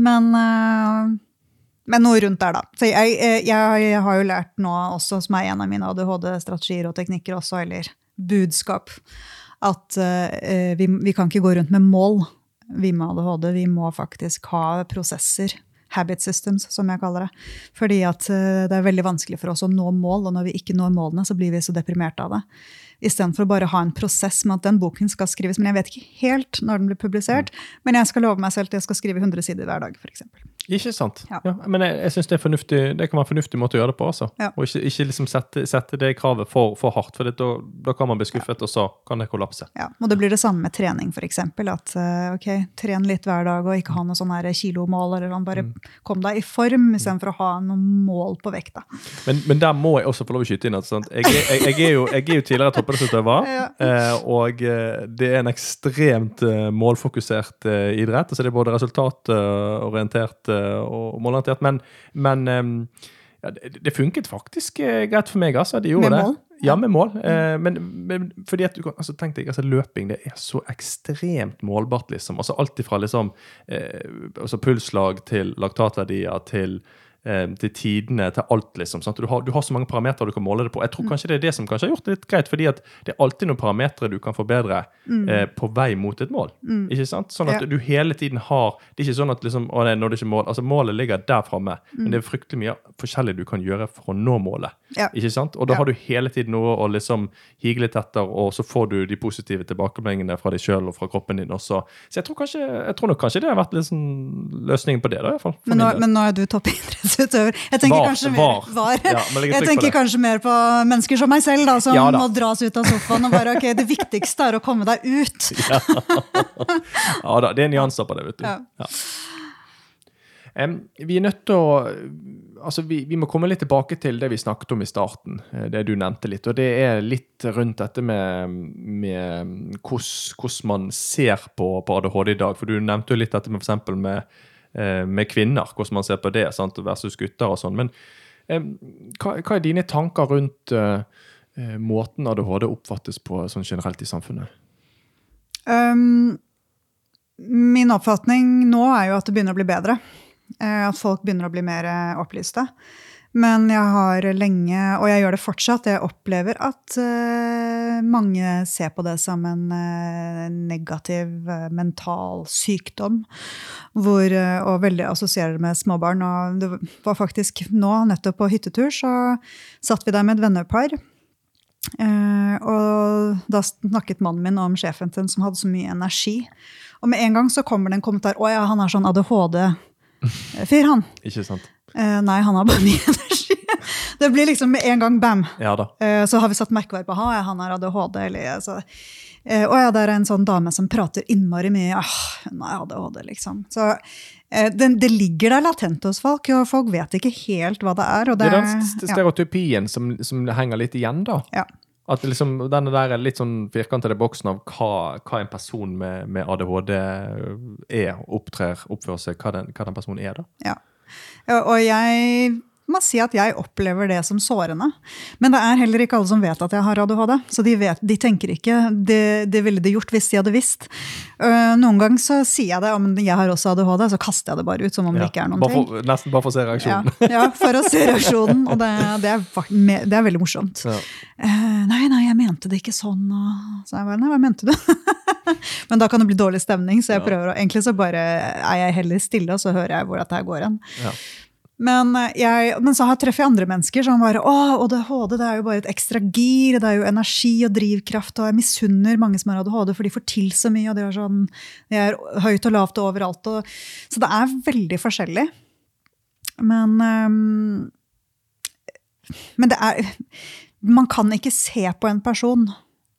Speaker 2: Men, men noe rundt der, da. Så jeg, jeg, jeg har jo lært nå også, som er en av mine ADHD-strategier og teknikker også, eller budskap, at uh, vi, vi kan ikke gå rundt med mål vi med ADHD, vi må faktisk ha prosesser. Habit systems, som jeg kaller det. Fordi at eh, det er veldig vanskelig for oss å nå mål, og når vi ikke når målene, så blir vi så deprimerte av det. Istedenfor å bare ha en prosess med at den boken skal skrives. Men jeg vet ikke helt når den blir publisert. Men jeg skal love meg selv at jeg skal skrive 100 sider hver dag, f.eks.
Speaker 1: Ikke sant. Ja. Ja, men jeg, jeg syns det, det, kan være en fornuftig måte å gjøre det på. altså. Ja. Og ikke, ikke liksom sette, sette, det kravet for, for hardt, for da, da, kan man bli skuffet, og så kan det kollapse.
Speaker 2: Ja, og Det blir det samme med trening, f.eks. At uh, ok, tren litt hver dag og ikke ha noe sånn kilomål. eller sånn, Bare mm. kom deg i form istedenfor å ha noen mål på vekta.
Speaker 1: Men, men, der må jeg også få lov å skyte inn at jeg, jeg, jeg, er jo, jeg er jo tidligere toppidrettsutøver, uh, og uh, det er en ekstremt målfokusert idrett. altså Det er både resultatorientert og målorientert men, men um, ja, det, det, funket faktisk uh, greit for meg. altså, de
Speaker 2: gjorde med mål?
Speaker 1: Det. Ja, med mål. Uh, men, men, fordi at du kan, altså, tenk deg, altså, Løping det er så ekstremt målbart. liksom, altså Alt ifra liksom, eh, altså, pulslag til laktatverdier til Eh, til tidene, til alt, liksom. Du har, du, har, så mange parametere du kan måle det på. Jeg tror mm. kanskje det er det som kanskje har gjort det litt greit, fordi at det er alltid noen parametere du kan forbedre mm. eh, på vei mot et mål. Mm. Ikke sant? Sånn at ja. du hele tiden har Det er ikke sånn at liksom, å nei, når det ikke mål, altså Målet ligger der framme, men mm. det er fryktelig mye forskjellig du kan gjøre for å nå målet. Ja. Ikke sant? Og da har du hele tiden noe å liksom hige litt etter, og så får du de positive tilbakemeldingene fra deg sjøl og fra kroppen din også. Så jeg tror, kanskje, jeg tror nok kanskje det har vært liksom løsningen på det. da, i hvert fall.
Speaker 2: Men nå, men nå er du toppidrettsutøver idrettsutøver. Jeg tenker, var, kanskje, mer, var. Ja, jeg tenker kanskje mer på mennesker som meg selv, da, som ja, da. må dras ut av sofaen og bare ok, det viktigste er å komme deg ut.
Speaker 1: ja. ja da, det er nyanser på det, vet du. Ja. Um, vi er nødt til å altså vi, vi, må komme litt tilbake til det vi snakket om i starten. Eh, det du nevnte litt. Og det er litt rundt dette med, med hvordan man ser på, på, ADHD i dag. For du nevnte jo litt dette med, for med Eh, med kvinner, hvordan man ser på det sant, versus gutter og sånn. Men eh, hva, hva, er dine tanker rundt uh, måten ADHD oppfattes på sånn generelt i samfunnet? Um,
Speaker 2: min oppfatning nå er jo at det begynner å bli bedre. At folk begynner å bli mer opplyste. Men jeg har lenge, og jeg gjør det fortsatt, jeg opplever at uh, mange ser på det som en uh, negativ uh, mental sykdom. Hvor, og veldig assosierer det med småbarn. Og det var faktisk nå, nettopp på hyttetur, så satt vi der med et vennepar. og da snakket mannen min om sjefen sin som hadde så mye energi. Og med en gang så kommer det en kommentar. 'Å ja, han har sånn ADHD'. Fyr, han.
Speaker 1: Ikke sant.
Speaker 2: Eh, nei, han har bare mye energi. Det blir liksom med en gang bam.
Speaker 1: Ja da.
Speaker 2: Eh, så har vi satt merkevær på ha, han har ADHD. Eller, så... eh, og ja, det er en sånn dame som prater innmari mye. Ah, hun har ADHD, liksom. Så eh, det, det ligger der latent hos folk, og folk vet ikke helt hva det er.
Speaker 1: Det er den st-
Speaker 2: ja,
Speaker 1: stereotypien som, som henger litt igjen, da.
Speaker 2: ja.
Speaker 1: At liksom, denne der litt sånn firkantede boksen av hva, hva en person med, med ADHD er, opptrer, oppfører seg, hva den, hva den personen er, da.
Speaker 2: Ja. Og jeg må si at jeg opplever det som sårende. Men det er heller ikke alle som vet at jeg har ADHD. Så de, vet, de tenker ikke det, det ville de gjort hvis de hadde visst. Uh, noen ganger så sier jeg det om jeg har også ADHD, så kaster jeg det bare ut som om det ikke er noen
Speaker 1: bare
Speaker 2: ting.
Speaker 1: nesten bare for å se reaksjonen.
Speaker 2: ja, for å se reaksjonen. Og det, det, er, det er veldig morsomt.
Speaker 1: Ja.
Speaker 2: Uh, nei, nei, jeg mente det ikke sånn. Og så jeg bare, nei, hva mente du? Men da kan det bli dårlig stemning, så jeg
Speaker 1: Ja.
Speaker 2: prøver å, egentlig så bare er jeg heller stille, og så hører jeg hvor dette her går hen.
Speaker 1: Ja.
Speaker 2: Men, eh, jeg, men så har jeg treffer jeg andre mennesker som bare Å, ADHD det er jo bare et ekstra gir. Det er jo energi og drivkraft. Og jeg misunner mange som har ADHD, for de får til så mye. og De er, sånn, de er høyt og lavt og overalt. Og, så det er veldig forskjellig. Men um, Men det er Man kan ikke se på en person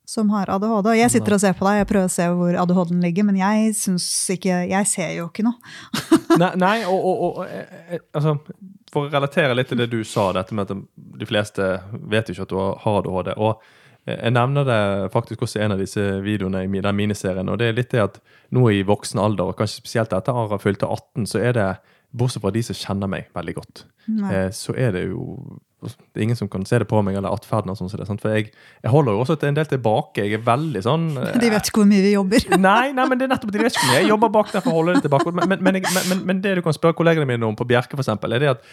Speaker 2: som har ADHD. Og jeg sitter og ser på deg, jeg prøver å se hvor ADHD-en ligger, men jeg syns ikke Jeg ser jo ikke noe.
Speaker 1: Nei, nei og, og, og eh, eh, altså, For å relatere litt til det du sa, dette med at de fleste vet ikke at du har ADHD. og eh, jeg nevner det faktisk også i en av disse videoene i den miniserien. og det er litt det at Nå i voksen alder, og kanskje spesielt etter Ara fylte 18, så er det, bortsett fra de som kjenner meg veldig godt,
Speaker 2: Nei.
Speaker 1: så er det jo det er ingen som kan se det på meg, eller atferden og sånn. som? For jeg, jeg holder jo også en del tilbake. Jeg er veldig sånn eh,
Speaker 2: De vet ikke hvor mye vi jobber.
Speaker 1: Nei, nei, men det er nettopp de vet ikke om jeg jobber bak der for å holde det tilbake. Men, men, men, men, det du kan spørre kollegene mine om på Bjerke, eksempel, er det at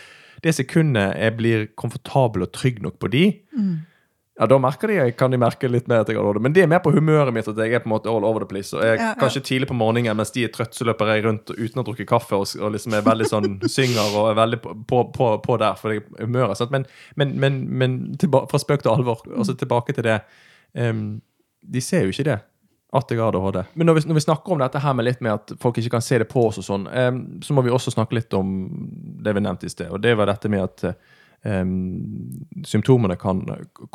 Speaker 1: det sekundet jeg blir komfortabel og trygg nok på de, ja, da merker de, kan de merke litt mer at jeg har ADHD. Men det er mer på humøret mitt at jeg er på en måte all over the place. Og jeg,
Speaker 2: Ja, ja.
Speaker 1: Kanskje tidlig på morgenen mens de er trøtte, så løper jeg rundt uten å drukke kaffe og, og liksom er veldig sånn synger og er veldig på, på, på, der for det er humøret. Men, men, men, men tilba, fra spøk til alvor, altså tilbake til det. um, de ser jo ikke det. At jeg har ADHD. Men når vi, når vi snakker om dette her med litt med at folk ikke kan se det på oss, og sånn, um, så må vi også snakke litt om det vi nevnte i sted. Og det var dette med at em, symptomene kan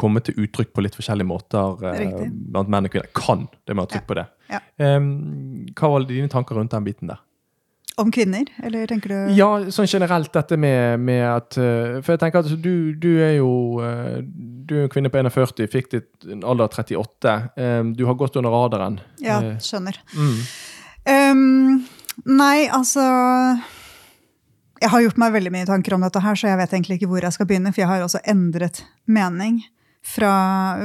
Speaker 1: komme til uttrykk på litt forskjellige måter
Speaker 2: uh,
Speaker 1: blant menn og kvinner. Kan, det må ha trykk på det.
Speaker 2: Ja.
Speaker 1: Um, hva var dine tanker rundt den biten der?
Speaker 2: Om kvinner, eller tenker du
Speaker 1: Ja, sånn generelt dette med, med at eh, For jeg tenker at du, du er jo eh, Du er en kvinne på 41, fikk ditt alder 38. Em, du har gått under radaren.
Speaker 2: Ja, skjønner.
Speaker 1: mm.
Speaker 2: Um, nei, altså Jeg har gjort meg veldig mye tanker om dette her, så jeg vet egentlig ikke hvor jeg skal begynne, for jeg har også endret mening fra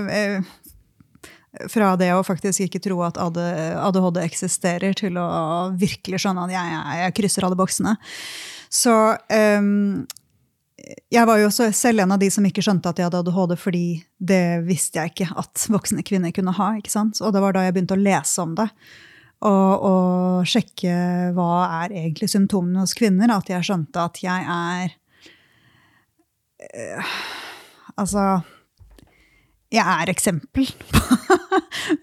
Speaker 2: eh, fra det å faktisk ikke tro at ADHD eksisterer, til å virkelig skjønne at jeg, jeg, jeg krysser alle boksene. Så eh, jeg var jo også selv en av de som ikke skjønte at jeg hadde ADHD, fordi det visste jeg ikke at voksne kvinner kunne ha. ikke sant? Og det var da jeg begynte å lese om det. Og, og sjekke hva er egentlig symptomene hos kvinner, at jeg skjønte at jeg er øh, Altså Jeg er eksempel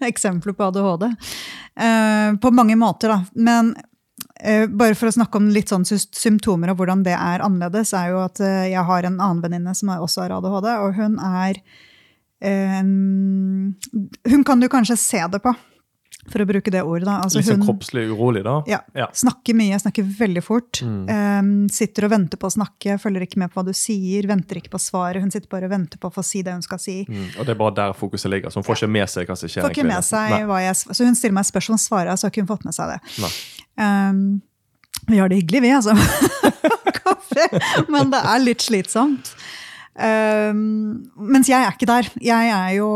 Speaker 2: eksempler på ADHD. Uh, på mange måter, da. Men uh, bare for å snakke om litt sånn symptomer og hvordan det er annerledes, er jo at uh, jeg har en annen venninne som også har ADHD, og hun er eh, Hun kan du kanskje se det på, for å bruke det ordet. da. Altså,
Speaker 1: sånn
Speaker 2: hun-
Speaker 1: kroppslig urolig, da?
Speaker 2: ja.
Speaker 1: Ja.
Speaker 2: Snakker mye, snakker veldig fort.
Speaker 1: Mm.
Speaker 2: Um, sitter og venter på å snakke, følger ikke med på hva du sier, venter ikke på svaret. Hun sitter bare og venter på å få si det hun skal si.
Speaker 1: Mm. Og det er bare der fokuset ligger. Så hun får ikke med seg hva som skjer.
Speaker 2: Får ikke med seg
Speaker 1: Nei.
Speaker 2: hva jeg, Så hun stiller meg spørsmål, svarer så har ikke hun fått med seg det. Um, vi har det hyggelig, vi, altså. Kaffe. Men det er litt slitsomt. Um, mens jeg er ikke der. Jeg er jo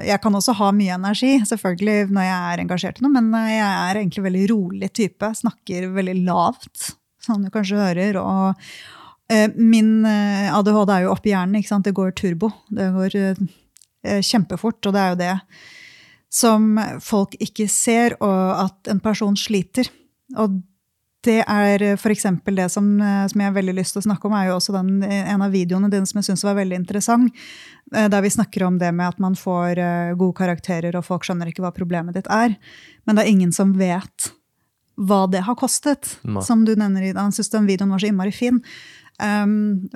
Speaker 2: Jeg kan også ha mye energi, selvfølgelig, når jeg er engasjert i noe, men jeg er egentlig veldig rolig type. Snakker veldig lavt, som du kanskje hører. Og uh, min eh, ADHD er jo oppi hjernen, ikke sant. Det går turbo. Det går uh, kjempefort, og det er jo det som folk ikke ser, og at en person sliter. Og det er f.eks. det som, eh, som jeg har veldig lyst til å snakke om, er jo også den, en av videoene dine som jeg syns var veldig interessant. eh, Der vi snakker om det med at man får eh, gode karakterer, og folk skjønner ikke hva problemet ditt er. Men det er ingen som vet hva det har kostet.
Speaker 1: Nei.
Speaker 2: Som du nevner i Han syns den videoen var så innmari fin. um,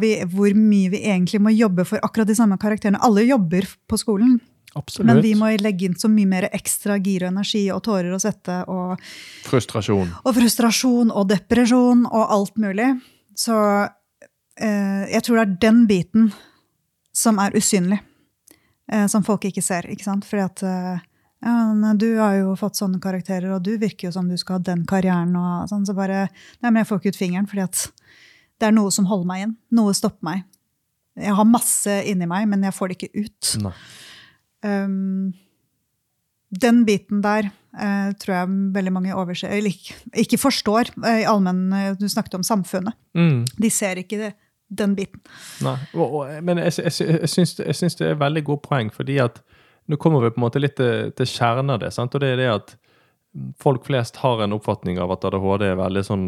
Speaker 2: vi, hvor mye vi egentlig må jobbe for akkurat de samme karakterene. Alle jobber på skolen,
Speaker 1: Absolutt.
Speaker 2: men vi må legge inn så mye mer ekstra gir og energi og tårer og svette og,
Speaker 1: Frustrasjon.
Speaker 2: og frustrasjon og depresjon og alt mulig. Så eh, jeg tror det er den biten som er usynlig, eh, som folk ikke ser. ikke sant? Fordi at eh, ja, men du har jo fått sånne karakterer, og du virker jo som du skal ha den karrieren. og sånn, Så bare Nei, men jeg får ikke ut fingeren, fordi at det er noe som holder meg inn. Noe stopper meg. Jeg har masse inni meg, men jeg får det ikke ut.
Speaker 1: Nei.
Speaker 2: Um, den biten der uh, tror jeg veldig mange overser, eller ikke, ikke forstår. Uh, i allmenn, uh, Du snakket om samfunnet.
Speaker 1: Mm.
Speaker 2: De ser ikke det, den biten.
Speaker 1: Nei. Og, og, men jeg, jeg, jeg, syns, jeg syns det er veldig gode poeng, fordi at nå kommer vi på en måte litt til, til kjernen av det. Sant? Og det er det at folk flest har en oppfatning av at ADHD er veldig sånn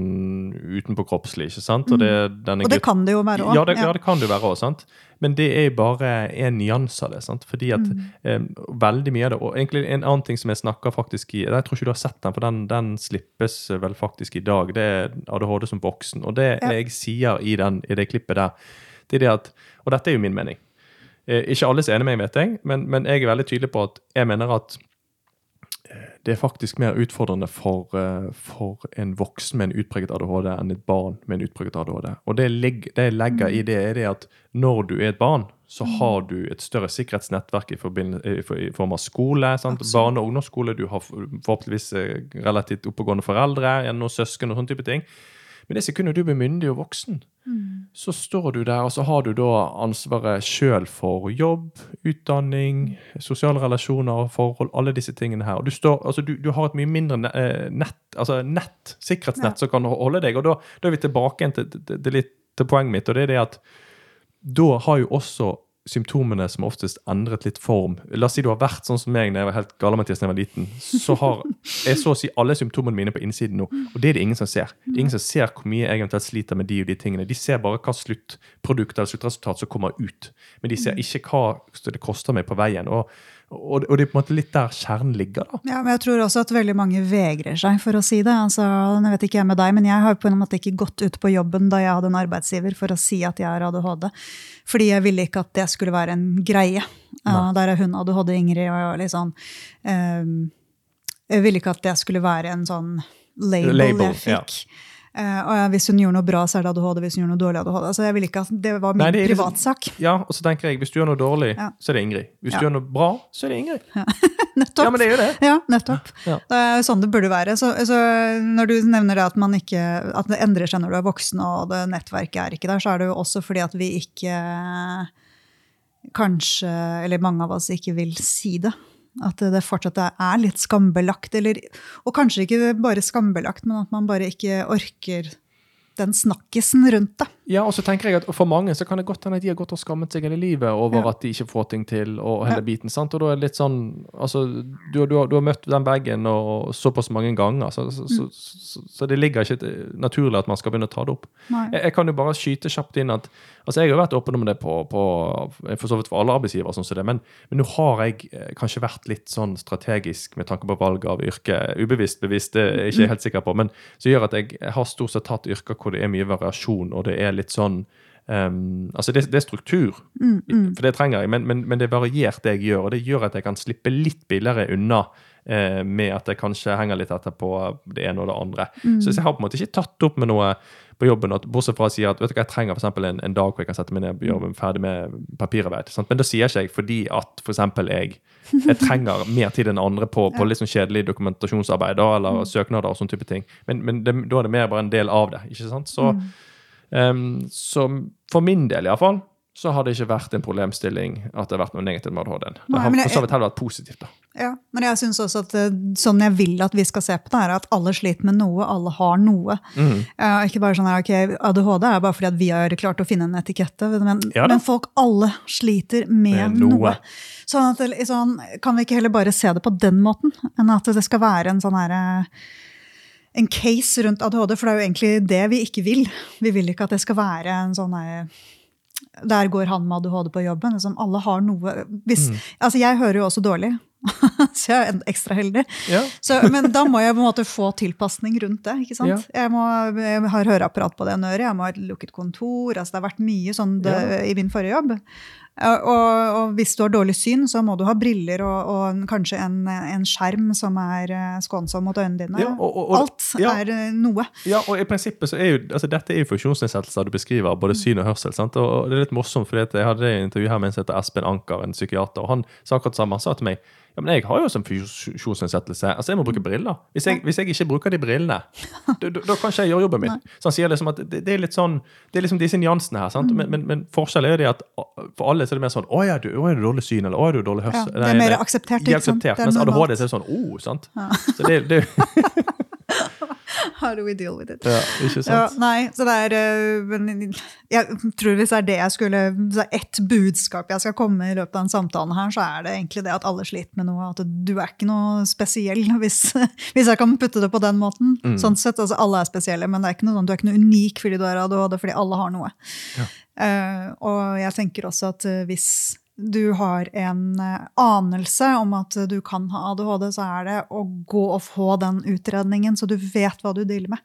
Speaker 1: utenpåkroppslig. ikke sant? Og det, denne
Speaker 2: Og det kan det jo være òg.
Speaker 1: Ja, det, ja, det kan det jo være òg. Men det er bare en nyanse av det. sant? Fordi at
Speaker 2: Mm.
Speaker 1: eh, veldig mye av det Og egentlig en annen ting som jeg snakker faktisk i Jeg tror ikke du har sett den, for den, den slippes vel faktisk i dag. Det er ADHD som voksen. Og det
Speaker 2: Ja.
Speaker 1: jeg sier i, den, i det klippet der, det er det at Og dette er jo min mening. Eh, ikke alle er enig med meg, vet jeg, men, men jeg er veldig tydelig på at jeg mener at det er faktisk mer utfordrende for, eh, for en voksen med en utpreget ADHD enn et barn med en utpreget ADHD. Og det, jeg legger i det, er det at når du er et barn, så har du et større sikkerhetsnettverk i, i form av skole. Barne- og ungdomsskole. Du har forhåpentligvis eh, relativt oppegående foreldre, noen søsken og sånne type ting. Men det sekundet du blir myndig og voksen, så står du der, og så har du da ansvaret sjøl for jobb, utdanning, sosiale relasjoner, forhold, alle disse tingene her. Og du, står, altså du, du har et mye mindre eh, nett, altså nett, sikkerhetsnett som kan holde deg. Og da, da er vi tilbake til, til, til, til poenget mitt, og det er det at da har jo også symptomene som oftest endret litt form. La oss si du har vært sånn som meg når jeg var helt gale-Mathias da jeg var liten. Så har jeg så å si alle symptomene mine på innsiden nå. Og det er det ingen som ser. Det er ingen som ser hvor mye jeg eventuelt sliter med de og de tingene. De ser bare hva sluttprodukt eller sluttresultat som kommer ut. Men de ser ikke hva det koster meg på veien. Og, og, og det er på en måte litt der kjernen ligger, da.
Speaker 2: Ja, men jeg tror også at veldig mange vegrer seg for å si det. Altså, jeg vet ikke jeg med deg, men jeg har på en måte ikke gått ut på jobben da jeg hadde en arbeidsgiver for å si at jeg har ADHD. Fordi jeg ville ikke at det skulle være en greie. Uh, der er hun ADHD, Ingrid, og litt sånn ehm, Jeg ville ikke at det skulle være en sånn label,
Speaker 1: Label,
Speaker 2: jeg fikk. Eh, og jeg- hvis hun gjorde noe bra, så er det ADHD. Hvis hun gjorde noe dårlig, ADHD. Altså, jeg ville ikke at Det var min
Speaker 1: Nei, det er liksom-
Speaker 2: privatsak.
Speaker 1: Ja, og så tenker jeg, hvis du gjør noe dårlig,
Speaker 2: Ja.
Speaker 1: så er det Ingrid. Hvis
Speaker 2: Ja.
Speaker 1: du gjør noe bra, så er det Ingrid.
Speaker 2: Nettopp.
Speaker 1: Ja, men det er jo det.
Speaker 2: Ja, nettopp.
Speaker 1: Ja.
Speaker 2: Det er sånn det burde være. Så, så når du nevner det at, man ikke, at det endrer seg når du er voksen og det nettverket er ikke der, så er det jo også fordi at vi ikke kanskje, eller mange av oss ikke vil si det. At det fortsatt er litt skambelagt. Eller, og kanskje ikke bare skambelagt, men at man bare ikke orker den snakkisen rundt det.
Speaker 1: Ja, og så tenker jeg at For mange så kan det godt hende at de har gått og skammet seg hele livet over
Speaker 2: Ja.
Speaker 1: at de ikke får ting til. og hele
Speaker 2: Ja.
Speaker 1: biten, sant? Og da er det litt sånn, altså, du, du, har, du har møtt den bagen såpass mange ganger, så, så, så, så, så det ligger ikke naturlig at man skal begynne å ta det opp. Jeg, jeg kan jo bare skyte kjapt inn at altså Jeg har vært åpen om det på, på for så vidt for alle arbeidsgivere, sånn som det, men, men nå har jeg eh, kanskje vært litt sånn strategisk med tanke på valg av yrke. Ubevisst, bevisst, det er jeg ikke helt sikker på, men som gjør at jeg har stort sett tatt yrker hvor det er mye variasjon, og det er litt sånn Um, altså det, det er struktur, for det trenger jeg, men, men, men det er variert det jeg gjør, og det gjør at jeg kan slippe litt billigere unna eh, med at jeg kanskje henger litt etter på det ene og det andre. Så jeg har på en måte ikke tatt opp med noe på jobben, at, bortsett fra å si at vet du hva, jeg trenger for en, en dag hvor jeg kan sette meg ned og jobbe ferdig med papirarbeid. Sant? Men da sier ikke jeg fordi at for jeg, jeg trenger mer tid enn andre på, på litt sånn kjedelig dokumentasjonsarbeid da, eller søknader og sånne type ting. Men, men det, da er det mer bare en del av det. ikke sant? Så, um, så for min del iallfall så har det ikke vært en problemstilling at det har vært noe negativt med ADHD-en. Det har for så vidt heller vært positivt. da.
Speaker 2: Ja, men jeg synes også at eh, sånn jeg vil at vi skal se på det, er at alle sliter med noe, alle har noe.
Speaker 1: Mm.
Speaker 2: Uh, ikke bare sånn her, ok, ADHD er bare fordi at vi har klart å finne en etikette, men,
Speaker 1: Ja
Speaker 2: men folk alle sliter med,
Speaker 1: Med noe.
Speaker 2: noe. Sånn at sånn, kan vi ikke heller bare se det på den måten, enn at det skal være en sånn her, eh, en case rundt ADHD, for det er jo egentlig det vi ikke vil. Vi vil ikke at det skal være en sånn der går han med ADHD på jobben. Liksom, alle har noe. Hvis, altså jeg hører jo også dårlig. så jeg er ekstra heldig.
Speaker 1: Ja.
Speaker 2: Så, men da må jeg på en måte få tilpasning rundt det. ikke sant?
Speaker 1: Ja.
Speaker 2: Jeg, må, jeg har høreapparat på det ene øret, jeg må ha et lukket kontor. altså Det har vært mye sånn det,
Speaker 1: Ja.
Speaker 2: i min forrige jobb. Og, og hvis du har dårlig syn, så må du ha briller og, og en, kanskje en, en skjerm som er eh, skånsom mot øynene dine.
Speaker 1: Ja, og-
Speaker 2: Alt
Speaker 1: ja.
Speaker 2: er eh, noe.
Speaker 1: Ja, og i prinsippet så er jo, altså Dette er jo funksjonsnedsettelser du beskriver, både syn og hørsel. sant? Og, det er litt morsomt, fordi Jeg hadde et intervju her med en som heter Espen Anker, en psykiater. og Han sa akkurat det samme. Han sa til meg ja, men jeg har jo også en funksjonsnedsettelse. Altså, Jeg må bruke briller. Hvis jeg, hvis jeg ikke bruker de brillene, da, da, kan ikke jeg gjøre jobben min. Så han sier liksom at det, det er litt sånn, det er liksom disse nyansene her. sant? Men, men, men forskjellen er jo det at for alle så er det mer sånn Å ja, du, å, er du dårlig syn, eller å, er du dårlig
Speaker 2: Ja,
Speaker 1: hørsel?
Speaker 2: det er mer akseptert.
Speaker 1: Er
Speaker 2: sant?
Speaker 1: akseptert,
Speaker 2: Det er
Speaker 1: Mens. ADHD så er det sånn oh, sant? Så det, det
Speaker 2: How do we deal with it?
Speaker 1: ja, Ikke
Speaker 2: Ja,
Speaker 1: sant?
Speaker 2: nei, så det er øh, Jeg tror hvis det er det jeg skulle det er Ett budskap jeg skal komme i løpet av den samtalen her, så er det egentlig det at alle sliter med noe. At du er ikke noe spesiell, hvis, hvis jeg kan putte det på den måten.
Speaker 1: Mm.
Speaker 2: Sånn sett, altså Alle er spesielle, men det er ikke noe sånn, du er ikke noe unik fordi du er ADHD, fordi alle har noe. Eh, og jeg tenker også at eh, hvis du har en eh, anelse om at du kan ha ADHD, så er det å gå og få den utredningen, så du vet hva du dealer med.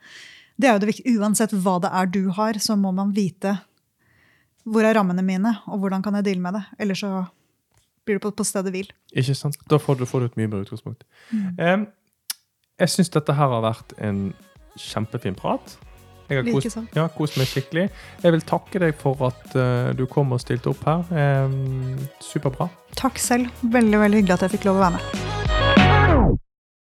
Speaker 2: Det er jo det viktige. Uansett hva det er du har, så må man vite hvor er rammene mine, og hvordan kan jeg deale med det. Eller så blir du på, på stedet hvil.
Speaker 1: Ikke sant? Da får du, får du et mye bedre utgangspunkt. Em, jeg syns dette her har vært en kjempefin prat. Jeg har kost, ja, kost meg skikkelig. Jeg vil takke deg for at uh, du kom og stilte opp her. Um, superbra.
Speaker 2: Takk selv. Veldig veldig hyggelig at jeg fikk lov å være med.